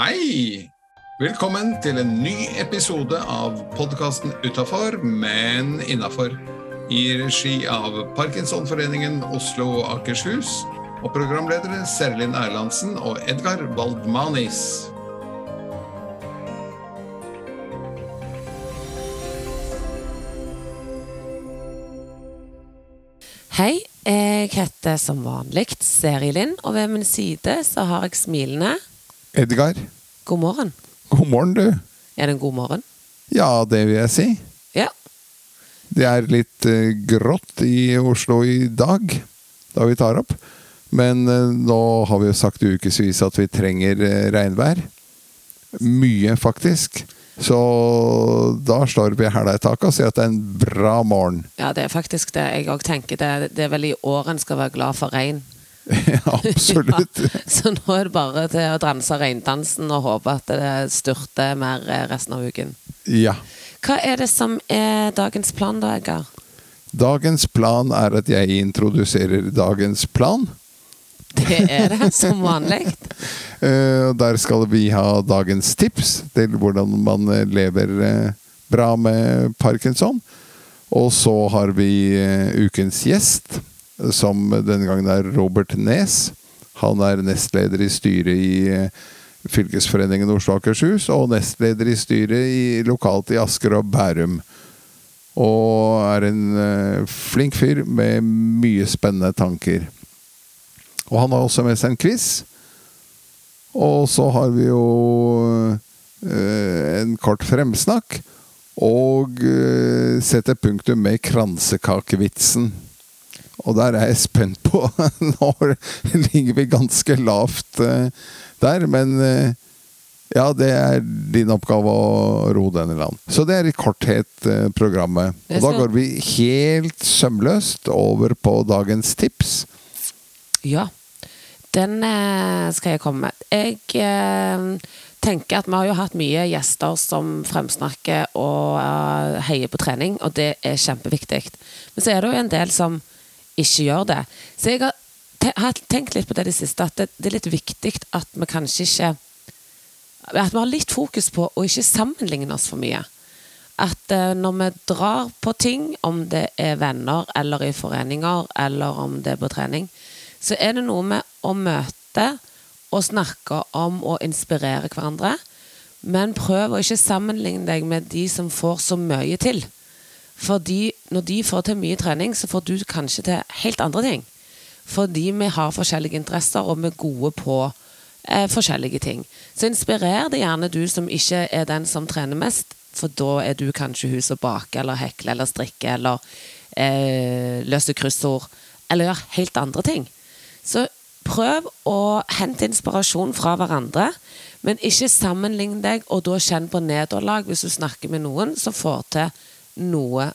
Hei! Velkommen til en ny episode av podkasten Utafor, men innafor. I regi av Parkinsonforeningen Oslo og Akershus. Og programledere Serlin Erlandsen og Edgar Baldmanis. Hei, jeg heter som vanlig Serilin, og ved min side så har jeg smilende Edgar, God morgen. god morgen, du. Er det en god morgen? Ja, det vil jeg si. Ja. Det er litt eh, grått i Oslo i dag, da vi tar opp. Men eh, nå har vi jo sagt i ukevis at vi trenger eh, regnvær. Mye, faktisk. Så da slår vi hæla i taket og sier at det er en bra morgen. Ja, det er faktisk det. Jeg òg tenker det. Det er vel i år en skal være glad for regn. Absolutt. Ja, så nå er det bare til å danse reindansen og håpe at det styrter mer eh, resten av uken. Ja. Hva er det som er dagens plan, da, Edgar? Dagens plan er at jeg introduserer dagens plan. Det er det, som vanlig. Eh, Der skal vi ha dagens tips til hvordan man eh, lever bra med parkinson. Og så har vi ukens gjest, som denne gangen er Robert Nes. Han er nestleder i styret i eh, Fylkesforeningen Oslo og Akershus, og nestleder i styret i, lokalt i Asker og Bærum. Og er en eh, flink fyr med mye spennende tanker. Og han har også med seg en quiz. Og så har vi jo eh, en kort fremsnakk. Og setter sette punktum med kransekakevitsen. Og der er jeg spent på Nå ligger vi ganske lavt eh, der, men eh, ja, det er din oppgave å ro den i land. Så det er i korthet eh, programmet. Og da går vi helt sømløst over på dagens tips. Ja. Den skal jeg komme med. Jeg tenker at vi har jo hatt mye gjester som fremsnakker og heier på trening, og det er kjempeviktig. Men så er det jo en del som ikke gjør det. Så jeg har, te har tenkt litt på det i det siste, at det, det er litt viktig at vi kanskje ikke At vi har litt fokus på å ikke sammenligne oss for mye. At uh, når vi drar på ting, om det er venner eller i foreninger, eller om det er på trening, så er det noe med å møte og snakke om og inspirere hverandre. Men prøv å ikke sammenligne deg med de som får så mye til. Fordi når de får til mye trening, så får du kanskje til helt andre ting. Fordi vi har forskjellige interesser, og vi er gode på eh, forskjellige ting. Så inspirer det gjerne du som ikke er den som trener mest, for da er du kanskje hun som baker eller hekler eller strikker eller eh, løser kryssord, eller gjør helt andre ting. Så prøv å hente inspirasjon fra hverandre, men ikke sammenlign deg, og da kjenn på nederlag hvis du snakker med noen som får til noe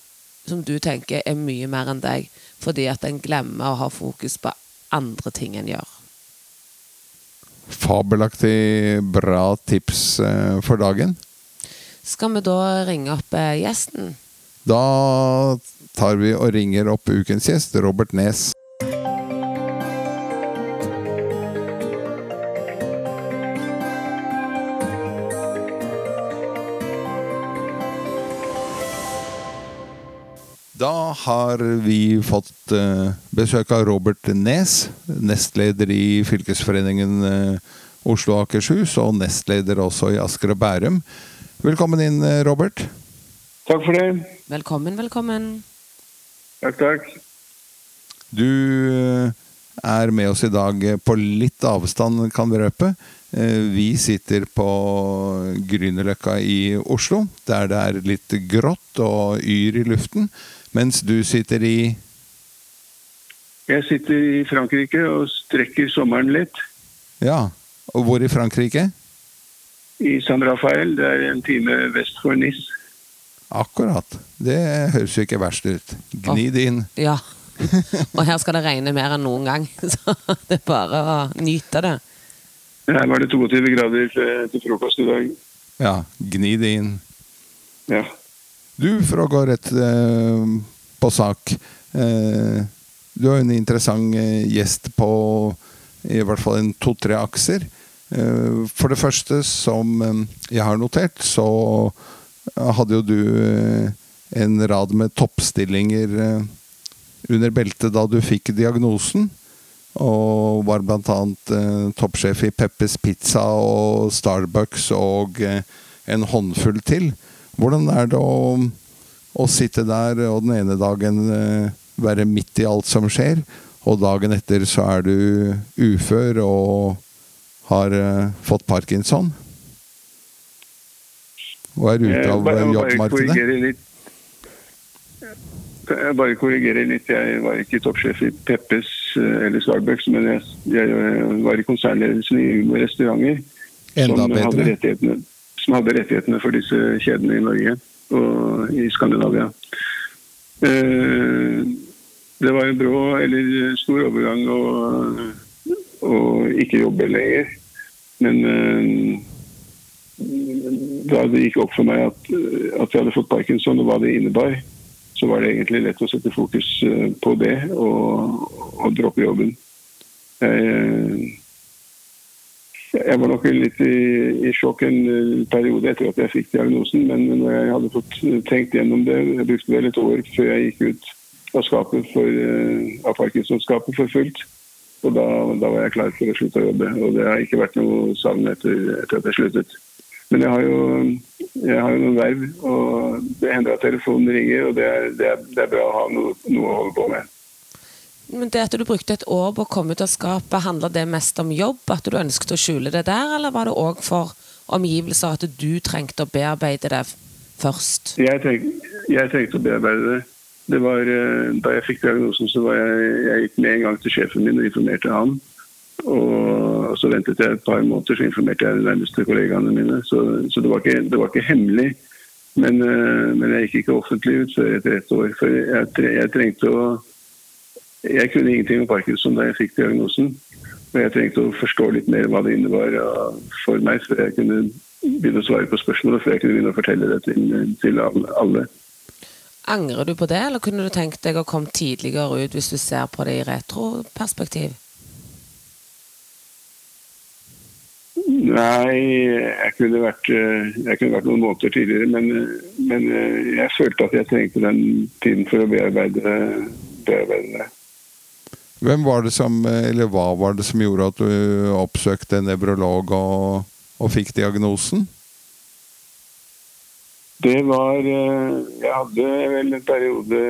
som du tenker er mye mer enn deg, fordi at en glemmer å ha fokus på andre ting en gjør. Fabelaktig bra tips eh, for dagen. Skal vi da ringe opp eh, gjesten? Da tar vi og ringer opp ukens gjest, Robert Nes. Da har vi fått eh, besøk av Robert Nes, nestleder i Fylkesforeningen eh, Oslo og Akershus, og nestleder også i Asker og Bærum. Velkommen inn, eh, Robert. Takk for det. Velkommen, velkommen. Takk, takk. Du er med oss i dag på litt avstand, kan vi røpe. Vi sitter på Grünerløkka i Oslo, der det er litt grått og yr i luften. Mens du sitter i Jeg sitter i Frankrike og strekker sommeren litt. Ja, og hvor i Frankrike? I San Rafael. Det er en time vest for Nis. Akkurat. Det høres jo ikke verst ut. Gni det inn. Ja. Og her skal det regne mer enn noen gang, så det er bare å nyte det. Her var det 22 grader til, frokost i dag. Ja, gni det inn. Ja. Du, for å gå rett eh, på sak. Eh, du er en interessant eh, gjest på i hvert fall en to-tre akser. For det første, som jeg har notert, så hadde jo du en rad med toppstillinger under beltet da du fikk diagnosen. Og var annet eh, toppsjef i Peppes Pizza og Starbucks og en håndfull til. Hvordan er det å, å sitte der og den ene dagen eh, være midt i alt som skjer, og dagen etter så er du ufør og har eh, fått parkinson? Og er ute av bare jobbmarkedet? Jeg bare korrigerer litt. Jeg var ikke toppsjef i Peppes eh, eller Starbucks, men jeg, jeg eh, var i konsernledelsen i Umo restauranter. Enda som hadde, bedre. rettighetene, som hadde rettighetene for disse kjedene i Norge og i Skandinavia. Eh, Det var en brå eller stor overgang å, å ikke jobbe lenger. Men eh, da det gikk opp for meg at, at jeg hadde fått parkinson og hva det innebar, så var det egentlig lett å sette fokus eh, på det og, og droppe jobben. Jeg, jeg var nok litt i, i sjokk en eh, periode etter at jeg fikk diagnosen, men når jeg hadde fått eh, tenkt gjennom det Jeg brukte vel et år før jeg gikk ut av skapet for, eh, av Parkinson-skapet for fullt. Og da, da var jeg klar for å slutte å jobbe. Og det har ikke vært noe savn etter, etter at jeg sluttet. Men jeg har jo, jeg har jo noen verv, og det hender at telefonen ringer, og det er, det er, det er bra å ha noe, noe å holde på med. Men det at du brukte et år på å komme ut av skapet, handler det mest om jobb? At du ønsket å skjule det der, eller var det òg for omgivelser at du trengte å bearbeide det først? Jeg, tenk, jeg trengte å bearbeide det. det var, eh, da jeg fikk diagnosen, så var jeg, jeg gikk med en gang til sjefen min og informerte han. Og så ventet jeg et par måneder, så informerte jeg de nærmeste kollegaene mine. Så, så det, var ikke, det var ikke hemmelig. Men, eh, men jeg gikk ikke offentlig ut før etter ett år. For jeg, jeg trengte å Jeg kunne ingenting om parkinson da jeg fikk diagnosen. Og jeg trengte å forstå litt mer hva det innebar for meg, før jeg kunne begynne å svare på spørsmål, og før jeg kunne begynne å fortelle det til, til alle. Angrer du på det, eller kunne du tenkt deg å komme tidligere ut hvis du ser på det i retroperspektiv? Nei, jeg kunne vært, eh, jeg kunne vært noen måneder tidligere, men, eh, men eh, jeg følte at jeg trengte den tiden for å bearbeide, bearbeide det. Hvem var det som, eller hva var det som gjorde at du oppsøkte en nevrolog og, og fikk diagnosen? Det var eh, Jeg hadde vel en periode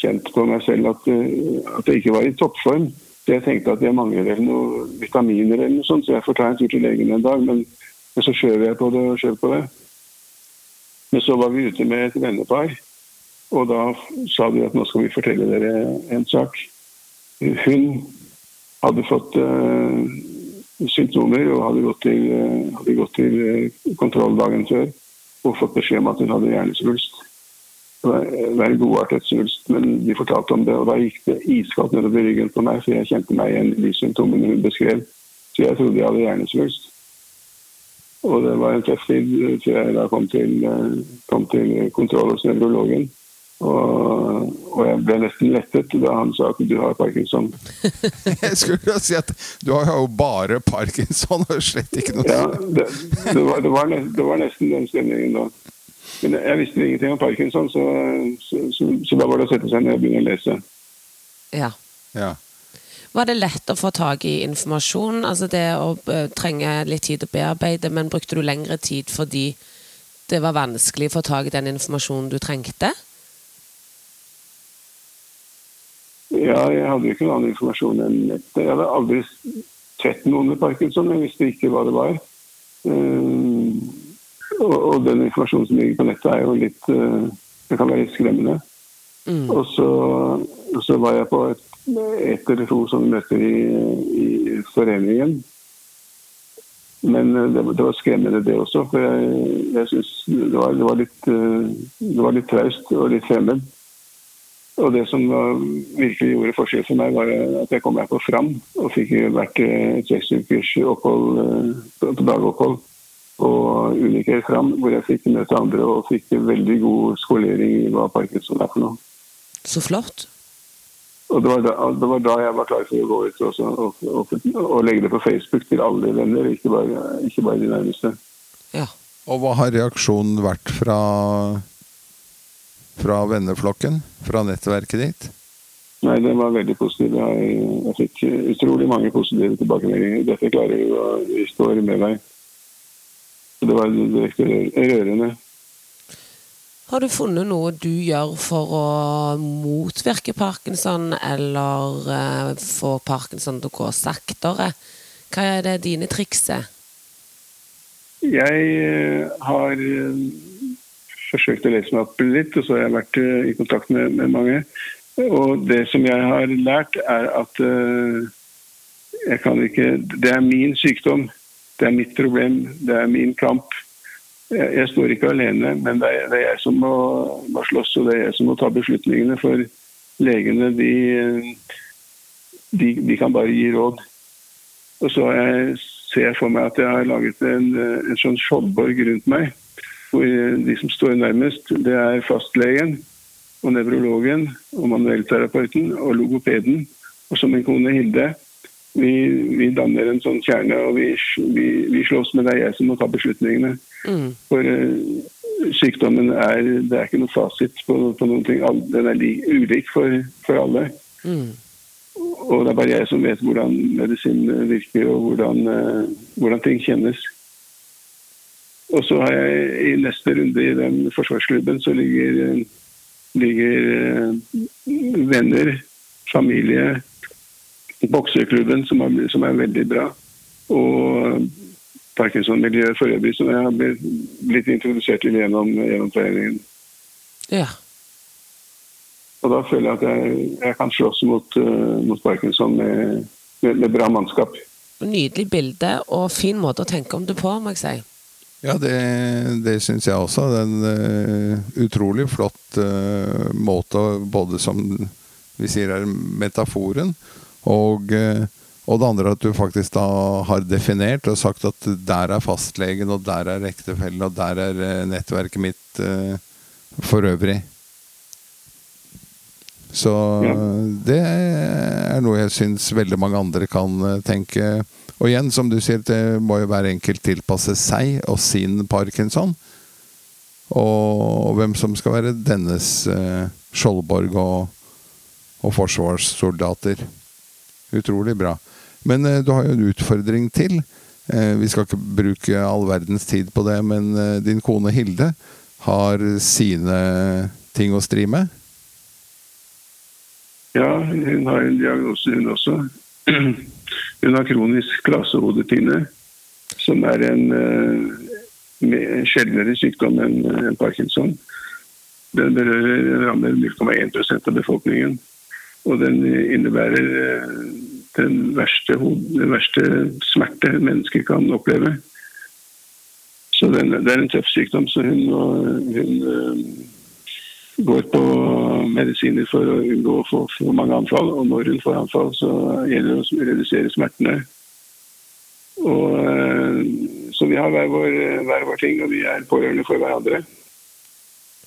kjent på meg selv at, eh, at jeg ikke var i toppform. Så jeg tenkte at jeg mangler noen vitaminer eller noe sånt, så jeg får ta en tur til legen en dag. Men, men så skjøv jeg på det og skjøv på det. Men så var vi ute med et vennepar, og da sa de at nå skal vi fortelle dere en sak. Hun hadde fått uh, symptomer og hadde gått til, uh, hadde gått til uh, kontroll dagen før og fått beskjed om at hun hadde hjernesvulst. Det var en godartet svulst, men de fortalte om det, og da gikk det iskaldt nedover ryggen på meg, for jeg kjente meg igjen i de symptomene hun beskrev. Så jeg trodde jeg hadde hjernesvulst. Og det var en tøff tid eh, før jeg da kom til, eh, kom til kontroll hos nevrologen. Og, og jeg ble nesten lettet da han sa at du har parkinson. Jeg skulle jo si at du har jo bare parkinson og slett ikke noe Ja, det, det, var, det, var, nesten, det var nesten den stemningen da. Men jeg visste ingenting om parkinson, så, så, så, så da var det å sette seg ned og begynne å lese. Ja. Ja. Var det lett å få tak i informasjon? Altså det å eh, trenge litt tid å bearbeide, men brukte du lengre tid fordi det var vanskelig å få tak i den informasjonen du trengte? Ja, jeg hadde jo ikke noen annen informasjon enn nettet. Jeg hadde aldri sett noen med parkinson, jeg visste ikke hva det var. Eh, og, og den informasjonen som ligger på nettet er jo litt eh, Det kan være litt skremmende. Mm. Og så, og så var jeg på et, et eller to sånne møter i, i foreningen. Men eh, det, det var skremmende det også, for jeg, jeg synes det var, det var litt, det var litt traust og litt fremmed. Og det som virkelig gjorde forskjell for meg, var at jeg kom meg på Fram og fikk vært eh, et seks ukers opphold eh, dagopphold på Uniker Fram, hvor jeg fikk møte andre og fikk veldig god skolering i hva parkinson er for noe. Så flott. Og det var, da, det var da jeg var klar for å gå ut også, og, og, og legge det på Facebook til alle venner, ikke bare, ikke bare de nærmeste. Ja. Og hva har reaksjonen vært fra fra venneflokken? Fra nettverket ditt? Nei, den var veldig positiv. Jeg, jeg fikk utrolig mange positive tilbakemeldinger. Dette klarer vi, og vi står med deg. Det var direkte rørende. Har du funnet noe du gjør for å motvirke parkinson, eller eh, få parkinson til å gå saktere? Hva er det dine triks er? Jeg eh, har eh, forsøkt å lese meg opp litt, og så har jeg vært eh, i kontakt med, med mange. Og det som jeg har lært, er at uh, jeg kan ikke Det er min sykdom. Det er mitt problem. Det er min kamp. Jeg, jeg står ikke alene, men det er, det er jeg som må, må, slåss, og det er jeg som må ta beslutningene. For legene, de, de, de kan bare gi råd. Og så jeg, ser jeg for meg at jeg har laget en, en sånn skjoldborg rundt meg. Hvor de som står nærmest, det er fastlegen og nevrologen og manuellterapeuten og logopeden. Og så min kone Hilde. Vi, vi danner en sånn kjerne, og vi, vi, vi slåss med det er jeg som må ta beslutningene. Mm. For uh, sykdommen er Det er ikke noe fasit på, på noen ting. Den er li, ulik for, for alle. Mm. Og det er bare jeg som vet hvordan medisin virker, og hvordan, uh, hvordan ting kjennes. Og så har jeg i neste runde i den forsvarsklubben så ligger ligger eh, venner, familie, bokseklubben, som er, som er veldig bra. Og Parkinson-miljøet for øvrig, som jeg har blitt, introdusert til gjennom, gjennom foreningen. Ja. Og da føler jeg at jeg, jeg kan slåss mot, uh, mot Parkinson med, med, med, bra mannskap. Nydelig bilde og fin måte å tenke om det på, må jeg si. Ja, det, det syns jeg også. Det er en uh, utrolig flott uh, måte, både som vi sier er metaforen, og, uh, og det andre at du faktisk da har definert og sagt at der er fastlegen, og der er ektefellen, og der er nettverket mitt for øvrig. Så det er noe jeg syns veldig mange andre kan tenke og igjen, som du sier, det må jo hver enkelt tilpasse seg og sin parkinson. Og hvem som skal være dennes eh, Skjoldborg og, og, forsvarssoldater. Utrolig bra. Men eh, du har jo en utfordring til. Eh, vi skal ikke bruke all verdens tid på det, men eh, din kone Hilde har sine ting å stri med? Ja, hun har en diagnose, hun også. Hun har kronisk klasehodepine, som er en uh, sjeldnere sykdom enn en Parkinson. Den berører rammer 0,1 av befolkningen. Og den innebærer uh, den verste, den verste smerte mennesker kan oppleve. Så den, det er en tøff sykdom, så hun, hun går på medisiner for å unngå å få for mange anfall. Og når hun får anfall, så gjelder det å redusere smertene. Og, eh, så vi har hver vår, hver vår ting, og vi er pårørende for hverandre.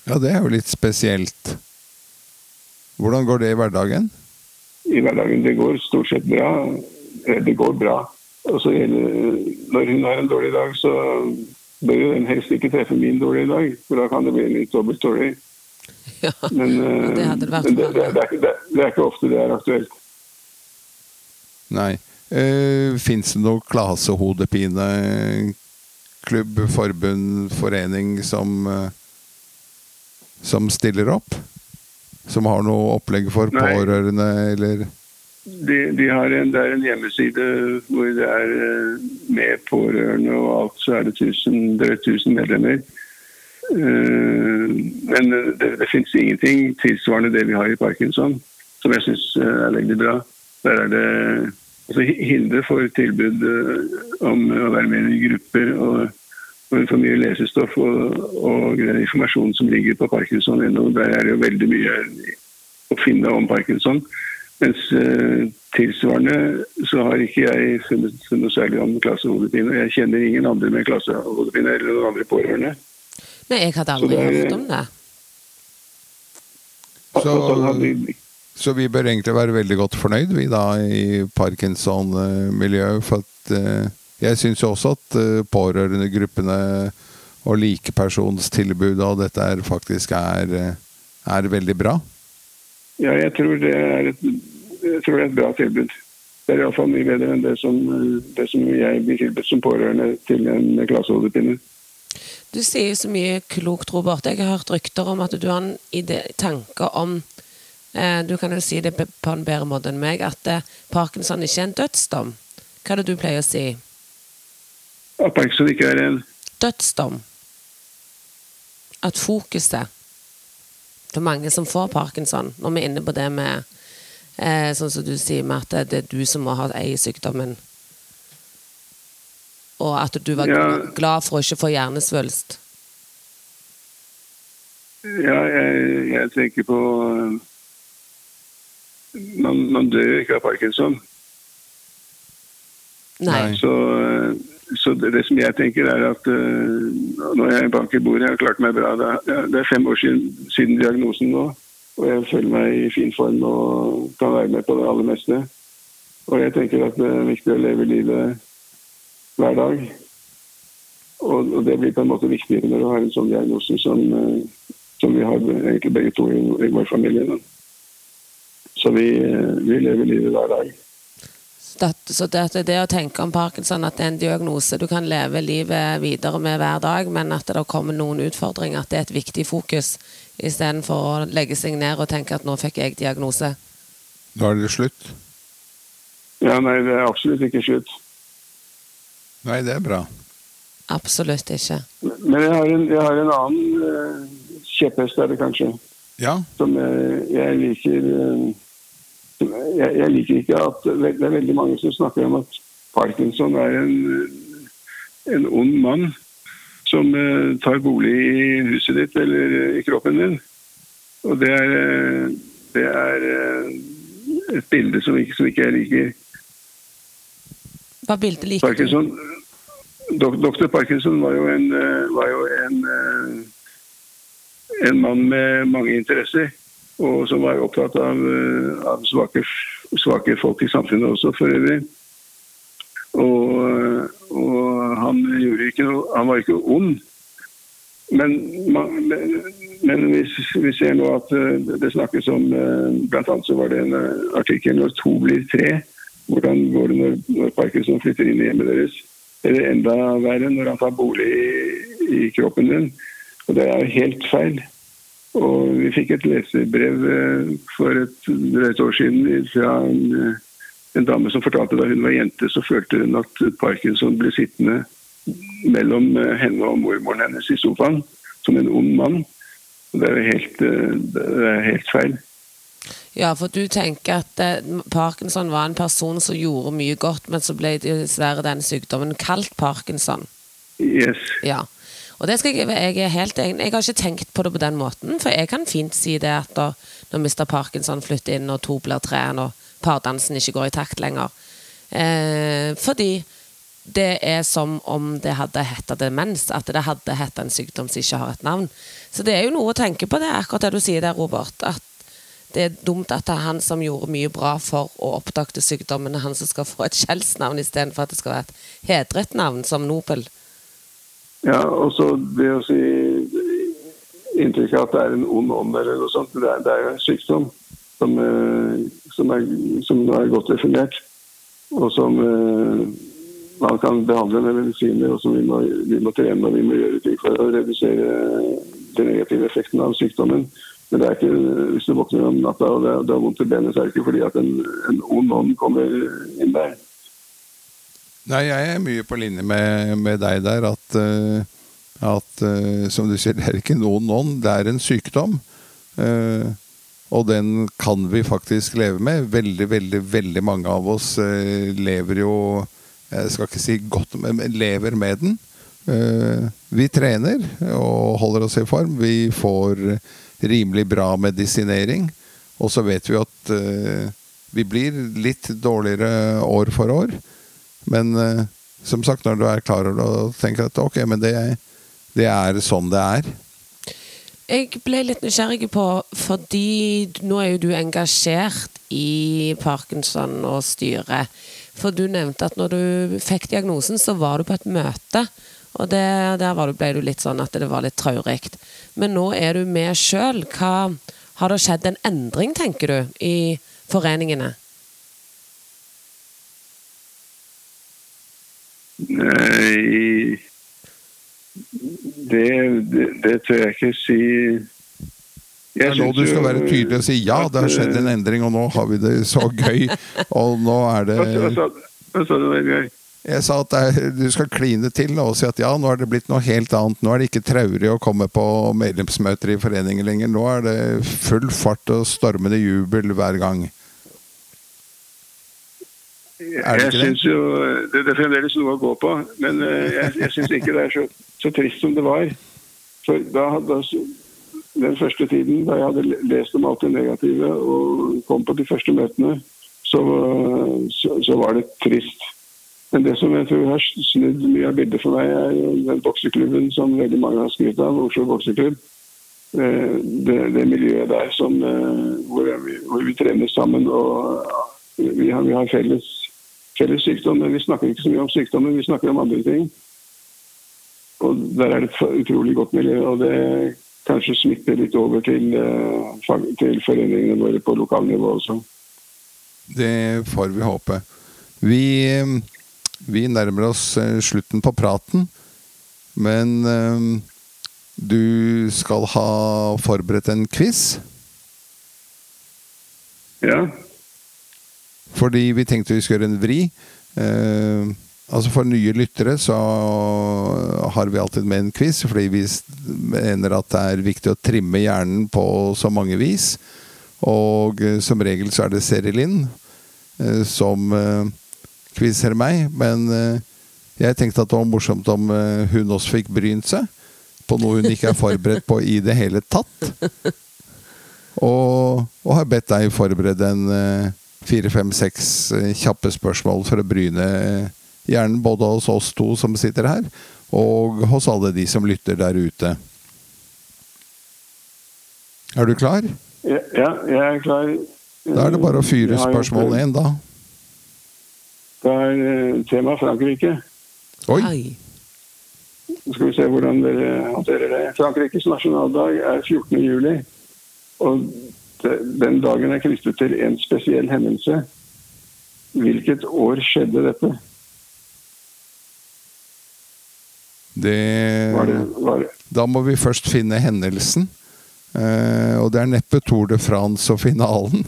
Ja, det er jo litt spesielt. Hvordan går det i hverdagen? I hverdagen det går stort sett bra. Eh, det går bra. Og så gjelder, når hun har en dårlig dag, så bør hun helst ikke treffe min dårlige dag, for da kan det bli litt dobbelt dårlig. Ja, men, det hadde det vært men det, det, det, er, det, er ikke ofte det er aktuelt. Nei. Uh, Fins det noe klasehodepineklubb, forbund, forening som, uh, som stiller opp? Som har noe opplegg for Nei. pårørende, eller? De, de en, det er en hjemmeside hvor det er med pårørende og alt, så er det tusen, drøyt 1000 medlemmer. Eh, men det, det finnes ingenting tilsvarende det vi har i Parkinson, som jeg syns eh, er veldig bra. Der er det altså Hilde for tilbud eh, om å være med i grupper. og for mye lesestoff og, og informasjon som ligger på parkinson Der er det jo veldig mye å finne om parkinson. Mens tilsvarende så har ikke jeg funnet noe særlig om klassehodepine. Jeg kjenner ingen andre med klassehodepine eller noen andre pårørende. Nei, jeg hadde aldri det, hørt om det. Så, Så vi bør egentlig være veldig godt fornøyd, vi da, i Parkinson-miljøet. For at eh, jeg syns jo også at eh, pårørendegruppene og likepersonstilbudet og dette er faktisk er, eh, er veldig bra. Ja, jeg tror det er et, jeg tror det er et bra tilbud. Det er iallfall mye bedre enn det som, det som jeg blir tilbudt som pårørende til en klassehodepine. Du sier så mye klokt, Robert. Jeg har hørt rykter om at du har en ide, tanke om eh, Du kan jo si det på en bedre måte enn meg, at eh, parkinson ikke er en dødsdom. Hva er det du pleier å si? At parkinson ikke er en Dødsdom. At fokuset for mange som får parkinson, når vi er inne på det med eh, Sånn som du sier med at det er du som må ha eie sykdommen. Og at du var Ja. glad for å ikke få hjernesvulst. Ja, jeg, jeg tenker på eh, man, man dør jo ikke av parkinson. Nei. Så, eh, så det, det som jeg tenker er at uh, når jeg banker i bordet, jeg har klart meg bra. Det er, det er fem år siden, siden diagnosen nå, og jeg føler meg i fin form og kan være med på det aller meste. Og jeg tenker at det er viktig å leve livet hver dag. Og, og det blir på en måte viktigere når du har en sånn diagnose som, eh, som vi har egentlig begge to i, i vår familie. Da. Så vi, eh, vi lever livet hver dag. Så det, så det, det å tenke om parkinson at det er en diagnose du kan leve livet videre med hver dag, men at det kommer noen utfordringer, at det er et viktig fokus, istedenfor å legge seg ned og tenke at nå fikk jeg diagnose. Da er det slutt. Ja, nei, det er absolutt ikke slutt. Nei, det er bra. Absolutt ikke. Men jeg har en, jeg har en annen uh, kjepphest er det kanskje, Ja. som jeg, jeg liker eh, som jeg, jeg liker ikke at Det er veldig mange som snakker om at Parkinson er en, en ond mann som uh, tar bolig i huset ditt eller eh, i kroppen din. Og det er, eh, det er eh, et bilde som ikke, som ikke jeg liker. Hva bildet liker du? Parkinson, dok, Dr. Parkinson var jo en, eh, var jo en, eh, en mann med mange interesser, og som var opptatt av, eh, av svake, svake folk i samfunnet også, for øvrig. Og, og han, ikke noe, han var ikke ond. Men, men vi, vi ser nå at det snakkes om Blant annet så var det en artikkel 'Når to blir tre'. Hvordan går det når, når Parkinson flytter inn i hjemmet deres? Eller enda verre når han tar bolig i, kroppen din. Og det er jo helt feil. Og vi fikk et leserbrev eh, for et drøyt år siden fra en, eh, en dame som fortalte da hun var jente, så følte hun at Parkinson ble sittende mellom eh, henne og mormoren hennes i sofaen som en ond mann. Og Det er jo helt, helt feil. Ja, for du tenker at eh, Parkinson var en person som gjorde mye godt, men så ble dessverre den sykdommen kalt Parkinson. Yes. Ja. Og det skal jeg, jeg er helt enig. Jeg har ikke tenkt på det på den måten, for jeg kan fint si det at da, når Mr. Parkinson flytter inn, og to blir tre, og pardansen ikke går i takt lenger. Eh, fordi det er som om det hadde hett demens, at det hadde hett en sykdom som ikke har et navn. Så det er jo noe å tenke på, det akkurat det du sier der, Robert. At det er dumt at det er han som gjorde mye bra for å oppdage sykdommen, han som skal få et skjellsnavn istedenfor at det skal være et hedret navn, som Nobel. Ja, og så det å si inntrykket av at det er en ond ånd eller noe sånt, det er, det er jo en sykdom som, eh, som, er, som er godt definert, og som eh, man kan behandle med medisiner, og som vi må, vi må trene og vi må gjøre ting for å redusere den negative effekten av sykdommen. Men det er ikke, hvis du våkner om natta og det, har vondt i benet, så er det ikke fordi at en, en ond ånd kommer inn der. Nei, jeg er mye på linje med, med deg der. At, eh, at eh, som du sier, det er ikke noen ånd, det er en sykdom. Eh, og den kan vi faktisk leve med. Veldig, veldig, veldig mange av oss lever jo Jeg skal ikke si godt, men lever med den. Vi trener og holder oss i form. Vi får rimelig bra medisinering. Og så vet vi at uh, vi blir litt dårligere år for år. Men uh, som sagt, når du er klar over det og tenker at ok, men det, det er sånn det er. Jeg ble litt nysgjerrig på, fordi nå er jo du engasjert i Parkinson og styret. For du nevnte at når du fikk diagnosen, så var du på et møte. Og det, der var du, ble du litt sånn at det var litt traurig. Men nå er du med sjøl. Har det skjedd en endring, tenker du, i foreningene? Nei det, det, det tør jeg ikke si. Det er nå du skal være tydelig og si ja, det har skjedd en endring, og nå har vi det så gøy. Og nå er det Hva sa du, Vegard? Jeg sa at er, du skal kline til og si at ja, nå er det blitt noe helt annet. Nå er det ikke traurig å komme på medlemsmøter i foreningen lenger. Nå er det full fart og stormende jubel hver gang. Jeg synes jo, det? det er fremdeles noe å gå på, men eh, jeg, jeg syns ikke det er så, så, trist som det var. For da, da, Den første tiden da jeg hadde lest om alt det negative og kom på de første møtene, så, så, så var det trist. Men det som jeg tror har snudd mye av bildet for meg, er den bokseklubben som veldig mange har skrytt av, Oslo bokseklubb. Eh, det, det, miljøet der som, eh, hvor, vi, hvor vi trener sammen og vi har, vi har felles felles sykdom. Men vi snakker ikke så mye om sykdommen, vi snakker om andre ting. Og Der er det et utrolig godt miljø. og det kanskje smitter litt over til, eh, til foreningene våre på lokalnivå også. Det får vi håpe. Vi, vi nærmer oss eh, slutten på praten, men um, du skal ha forberedt en quiz? Ja. Fordi vi tenkte vi skulle gjøre en vri. Eh, altså For nye lyttere så har vi alltid med en quiz, fordi vi mener at det er viktig å trimme hjernen på så mange vis. Og eh, som regel så er det Seri Lind eh, som eh, quizer meg. Men eh, jeg tenkte at det var morsomt om eh, hun også fikk brynt seg på noe hun ikke er forberedt på i det hele tatt. Og, og har bedt deg forberede en eh, kjappe spørsmål for å bryne hjernen både hos oss to som sitter her, og hos alle de som lytter der ute. Er du klar? Ja, ja jeg er klar. Da er det bare å fyre spørsmål én, da. Da er tema Frankrike. Oi! Nå skal vi se hvordan dere håndterer det. Frankrikes nasjonaldag er 14. juli. Og den dagen er knyttet til en spesiell hendelse. Hvilket år skjedde dette? Det, var det, var det? Da må vi først finne hendelsen. Eh, og det er neppe Tour de France og finalen.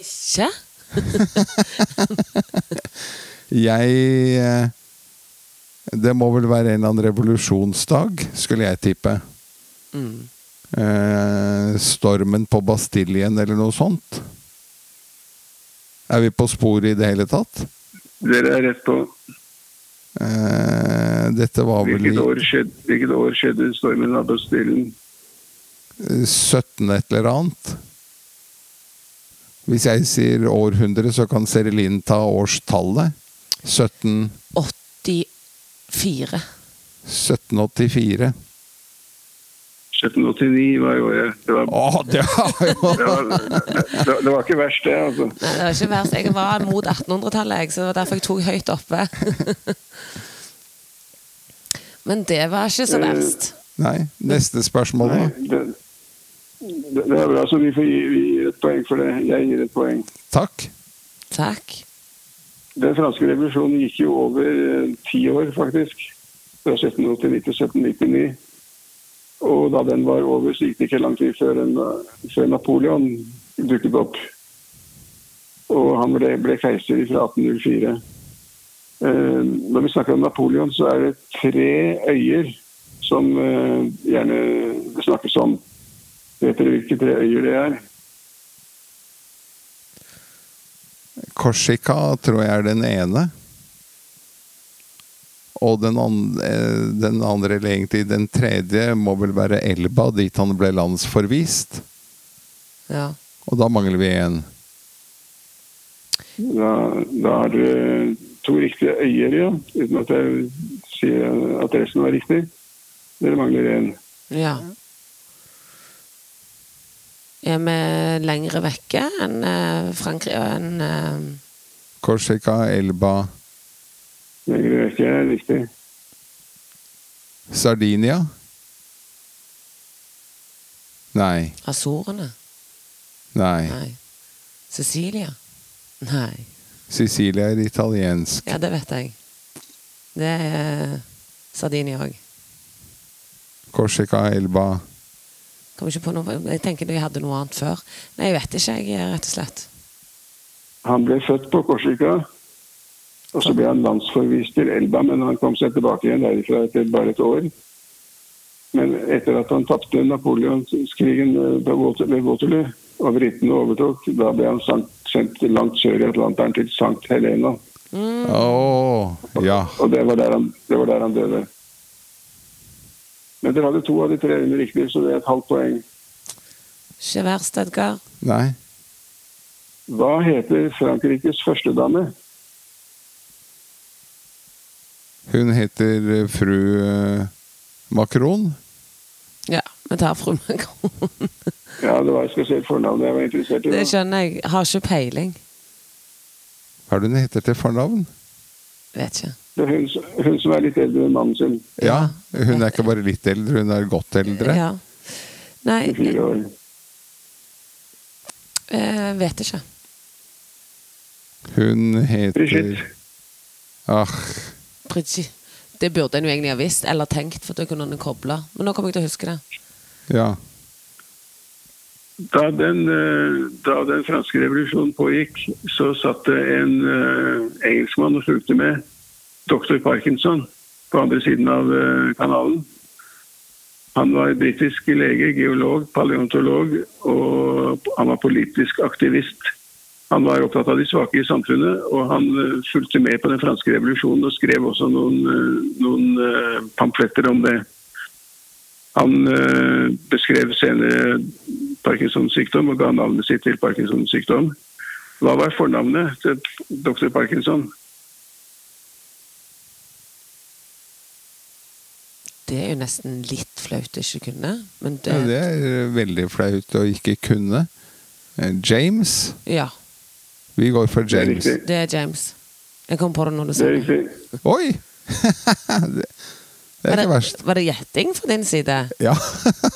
Ikke? jeg eh, Det må vel være en eller annen revolusjonsdag, skulle jeg tippe. Mm eh, stormen på Bastiljen eller noe sånt? Er vi på sporet i det hele tatt? Dere er rett på. Eh, dette var vel hvilket år, skjedde, hvilket år skjedde stormen av Bastiljen? 17 et eller annet. Hvis jeg sier århundre, så kan Serilin ta årstallet. 17 84. 1784. 1789 var jo jeg. Det var, Åh, det, var jo... det, var, det, det, var ikke verst, det. altså. Nei, det var ikke verst. Jeg var mot 1800-tallet, så det var derfor jeg tok høyt oppe. Men det var ikke så verst. Nei. Neste spørsmål, da? Det, det, er bra, så vi, får gi, vi poeng for det. Jeg gir et poeng. Takk. Takk. Den franske revolusjonen gikk jo over eh, ti år, faktisk. Fra 1789 til 1799. Og da den var over, så gikk det ikke lang tid før, en, før Napoleon dukket opp. Og han ble, ble keiser fra 1804. Eh, når vi snakker om Napoleon, så er det tre øyer som eh, gjerne snakkes om. Vet dere hvilke tre øyer det er? Korsika tror jeg er den ene. Og den andre, eh, den andre, eller egentlig den tredje, må vel være Elba, dit han ble landsforvist. Ja. Og da mangler vi én. Da, da er det to riktige øyer, ja. Uten at jeg sier at resten var riktig. Dere mangler én. Ja. Er vi lengre vekke enn eh, Frankrike enn eh, Korsika, Elba, Lenger vekk er riktig. Sardinia? Nei. Azorene? Nei. Nei. Sicilia? Nei. Sicilia er italiensk. Ja, det vet jeg. Det er Sardinia òg. Korsika, Elba Kommer ikke på noe Jeg tenker de hadde noe annet før. Nei, jeg vet ikke, jeg, rett og slett. Han ble født på Korsika, og så ble han landsforvist til Elba, men han kom seg tilbake igjen derifra etter bare et år. Men etter at han tapte napoleonskrigen eh, ved Waterloo, og britene overtok, da ble han sendt langt sør i Atlanteren til Sankt Helena. Å ja. Og det var der han, det var der han døde. Men dere hadde to av de tre under riktig, så det er et halvt poeng. Ikke verst, Edgar. Nei. Hva heter Frankrikes førstedame? Hun heter eh, fru eh, Macron. Ja, vi tar fru Macron. Ja, det var et spesielt fornavn jeg var interessert i. Det skjønner jeg. Har ikke peiling. Hva er det hun heter til fornavn? Vet ikke. Hun, hun som er litt eldre enn mannen sin. Ja, hun er ikke bare litt eldre, hun er godt eldre. Ja. Nei, Jeg Fire år. eh, vet ikke. Hun heter Brigitte. Ah, Brigitte. Det burde en jo egentlig ha visst, eller tenkt, for da kunne en kobla. Men nå kommer jeg til å huske det. ja. Da den, eh, da den franske revolusjonen pågikk, så satt det en eh, engelskmann og fulgte med, doktor Parkinson, på andre siden av eh, kanalen. Han var britisk lege, geolog, paleontolog, og han var politisk aktivist. Han var opptatt av de svake i samfunnet, og han eh, fulgte med på den franske revolusjonen og skrev også noen, eh, noen pamfletter om det. Han beskrev senere Parkinsons sykdom og ga navnet sitt til Parkinsons sykdom. Hva var fornavnet til dr. Parkinson? Det er jo nesten litt flaut å ikke kunne, men det ja, det er veldig flaut å ikke kunne. Eh, James. Ja, Vi går for Det er James. det er James. Jeg kom på det når du Det sa det. Oi! det, det er Var ikke verst. Var det gjetting fra din side? Ja.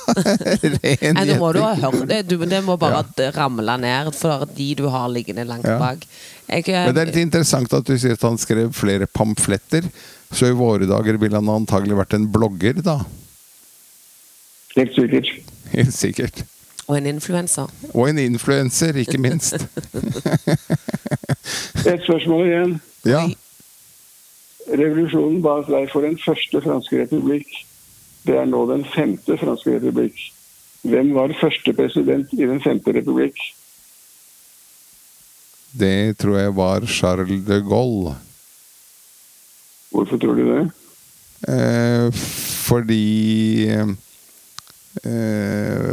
Ren gjetting. nå må du ha hørt det. Du, det må bare ramle ned for de du har liggende langt Ja. bak. Jeg, eh, Men det er litt interessant at du sier at han skrev flere pamfletter. Så i våre dager ville han antagelig vært en blogger, da. Helt sikkert. Helt sikkert. og en influenser. Og en influenser, ikke minst. Et spørsmål igjen. Ja. Revolusjonen bak deg for den første franske republikk. Det er nå den femte franske republikk. Hvem var første president i den femte republikk? Det tror jeg var Charles de Gaulle. Hvorfor tror du det? Eh, fordi eh,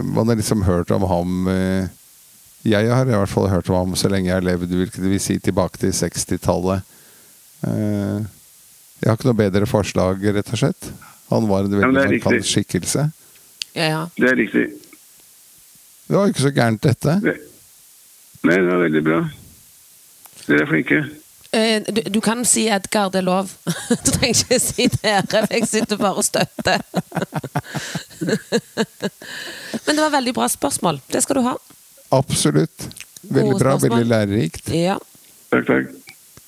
man har liksom hørt om ham eh, Jeg har i hvert fall hørt om ham så lenge jeg har levd, hvilket vil si tilbake til 60-tallet. Eh, jeg har ikke noe bedre forslag, rett og slett. Han var en veldig ja, det er markant skikkelse. Ja, ja. Det er riktig. Det var jo ikke så gærent, dette. Det. Nei, det var veldig bra. Dere er flinke. Eh, Du, du kan si Edgar, det er lov. Du trenger ikke si dere, for jeg sitter bare og støtter. Men det var veldig bra spørsmål. Det skal du ha. Absolutt. Veldig bra, veldig lærerikt. Ja. Takk, takk.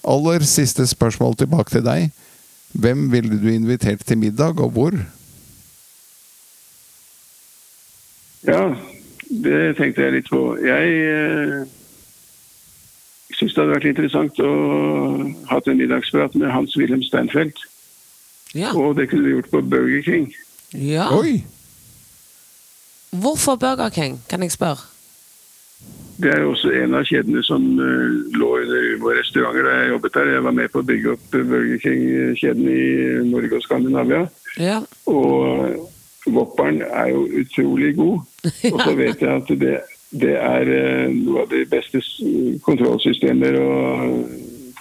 Aller siste spørsmål tilbake til deg. Hvem ville du invitert til middag, og hvor? Ja, det tenkte jeg litt på. Jeg eh, syns det hadde vært interessant å hatt en middagsprat med Hans-Wilhelm Steinfeld. Ja. Og det kunne vi gjort på Burger King. ja. Oi! Hvorfor Burger King, kan jeg spørre? Det er jo også en av kjedene som eh, lå under våre restauranter da jeg jobbet der. Jeg var med på å bygge opp Burger King-kjeden i Norge og Skandinavia. Ja. Og Vopperen er jo utrolig god. Og så vet jeg at det, det er eh, noe av de beste kontrollsystemer og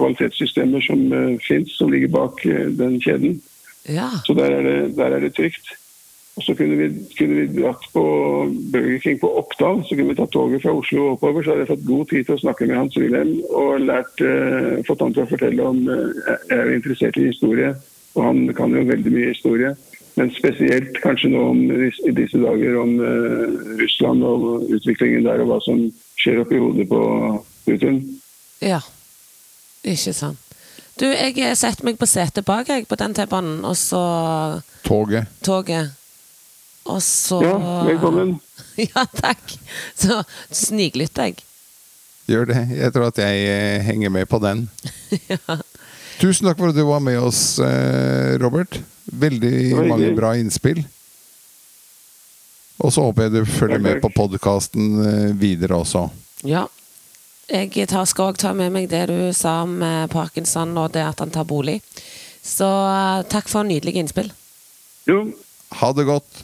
kvalitetssystemer som uh, fins, som ligger bak eh, den kjeden. ja. Så der er det, der er det trygt. Og så kunne vi, kunne vi dratt på Burger King på Oppdal, så kunne vi tatt toget fra Oslo og oppover. Så hadde jeg fått god tid til å snakke med Hans Wilhelm og lært, uh, fått han til å fortelle om uh, Jeg er interessert i historie, og han kan jo veldig mye historie. Men spesielt kanskje nå om, i disse dager om uh, Russland og utviklingen der, og hva som skjer oppi hodet på Putin. Ja. Ikke sant. Du, jeg setter meg på setet bak jeg, på den T-banen, og så Toget. toget. Og så Ja, velkommen. Ja, takk. Så sniklytter jeg. Gjør det. Jeg tror at jeg eh, henger med på den. Tusen takk for at du var med oss, eh, Robert. Veldig mange bra innspill. Og så håper jeg du følger med på podkasten videre også. Ja. Jeg tar, skal òg ta med meg det du sa om eh, parkinson og det at han tar bolig. Så eh, takk for nydelige innspill. Jo, Ha det godt.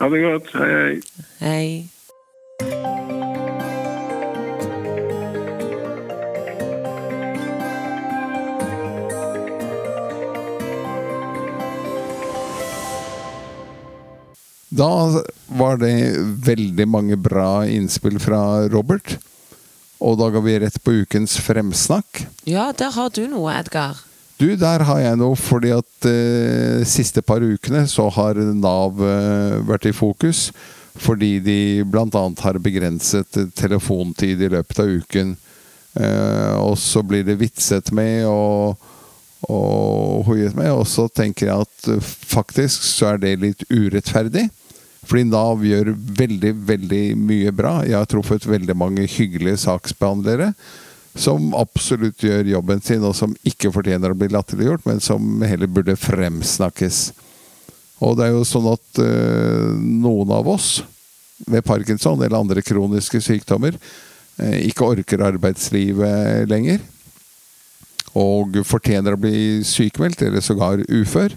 ha det godt. Hei, hei. Hei. Da var det veldig mange bra innspill fra Robert. Og da går vi rett på ukens fremsnakk. Ja, der har du noe, Edgar. Du, der har jeg noe fordi at eh, siste par ukene så har Nav eh, vært i fokus. Fordi de bl.a. har begrenset telefontid i løpet av uken. Eh, og så blir det vitset med og, og hoiet med. Og så tenker jeg at eh, faktisk så er det litt urettferdig. Fordi Nav gjør veldig, veldig mye bra. Jeg har truffet veldig mange hyggelige saksbehandlere som absolutt gjør jobben sin, og som ikke fortjener å bli latterliggjort, men som heller burde fremsnakkes. Og det er jo sånn at øh, noen av oss med parkinson eller andre kroniske sykdommer øh, ikke orker arbeidslivet lenger. Og fortjener å bli sykemeldt, eller sågar ufør.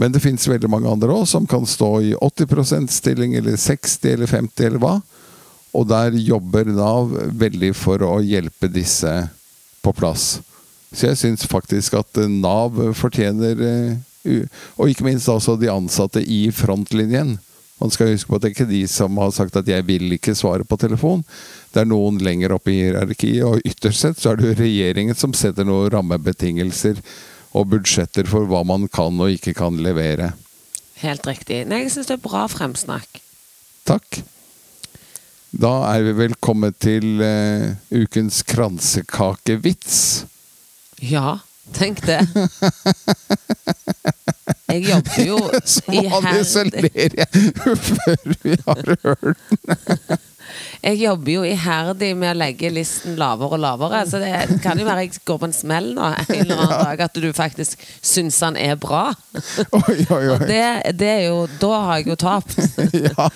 Men det fins veldig mange andre òg som kan stå i 80% stilling, eller 60 eller 50 eller hva. Og der jobber Nav veldig for å hjelpe disse på plass. Så jeg syns faktisk at eh, Nav fortjener eh, Og ikke minst også de ansatte i frontlinjen. Man skal huske på at det er ikke de som har sagt at 'jeg vil ikke svare på telefon'. Det er noen lenger oppe i hierarkiet, og ytterst sett så er det jo regjeringen som setter noen rammebetingelser og budsjetter for hva man kan og ikke kan levere. Helt riktig. Nei, jeg syns det er bra fremsnakk. Takk. Da er vi vel kommet til uh, ukens kransekakevits. Ja, tenk det. Jeg jobber jo Som vanlig så ler jeg før vi har hørt den. Jeg jobber jo iherdig med å legge listen lavere og lavere, så det kan jo være jeg går på en smell nå en eller annen dag, at du faktisk syns han er bra. Oi, oi, oi. det, det er jo Da har jeg jo tapt. ja.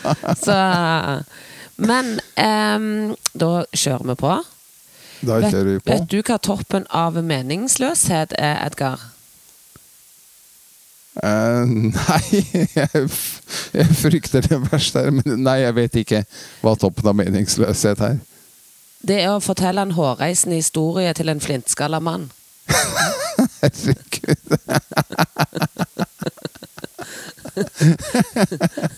Så Men um, da kjører vi på. Da kjører vi på. vet du hva toppen av meningsløshet er, Edgar? Eh, nei, jeg, jeg frykter det verste her. Men nei, jeg vet ikke hva toppen av meningsløshet er. Det er å fortelle en hårreisende historie til en flintskalla mann. Herregud.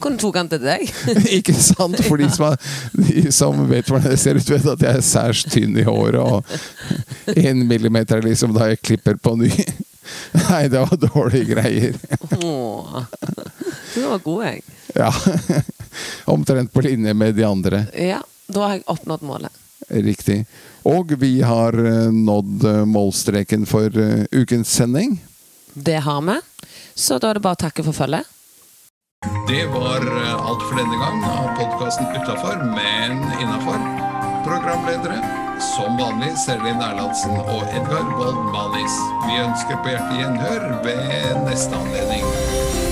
Hvordan tok han til deg? Ikke sant? For de som, de som vet hvordan jeg ser ut, vet at jeg er særs tynn i håret. Og én millimeter er liksom da jeg klipper på ny. Nei, det var dårlige greier. Åh, du var god, jeg. Ja. Omtrent på linje med de andre. Ja, da har jeg oppnådd målet. Riktig. Og vi har eh, nådd eh, målstreken for eh, ukens sending. Det har vi. Så da er det bare å takke for følget. Det var alt for denne gang av podkasten Utafor, men innafor. Programledere som vanlig Serlin Erlandsen og Edgar Wold Manis. Vi ønsker på hjertet gjenhør ved neste anledning.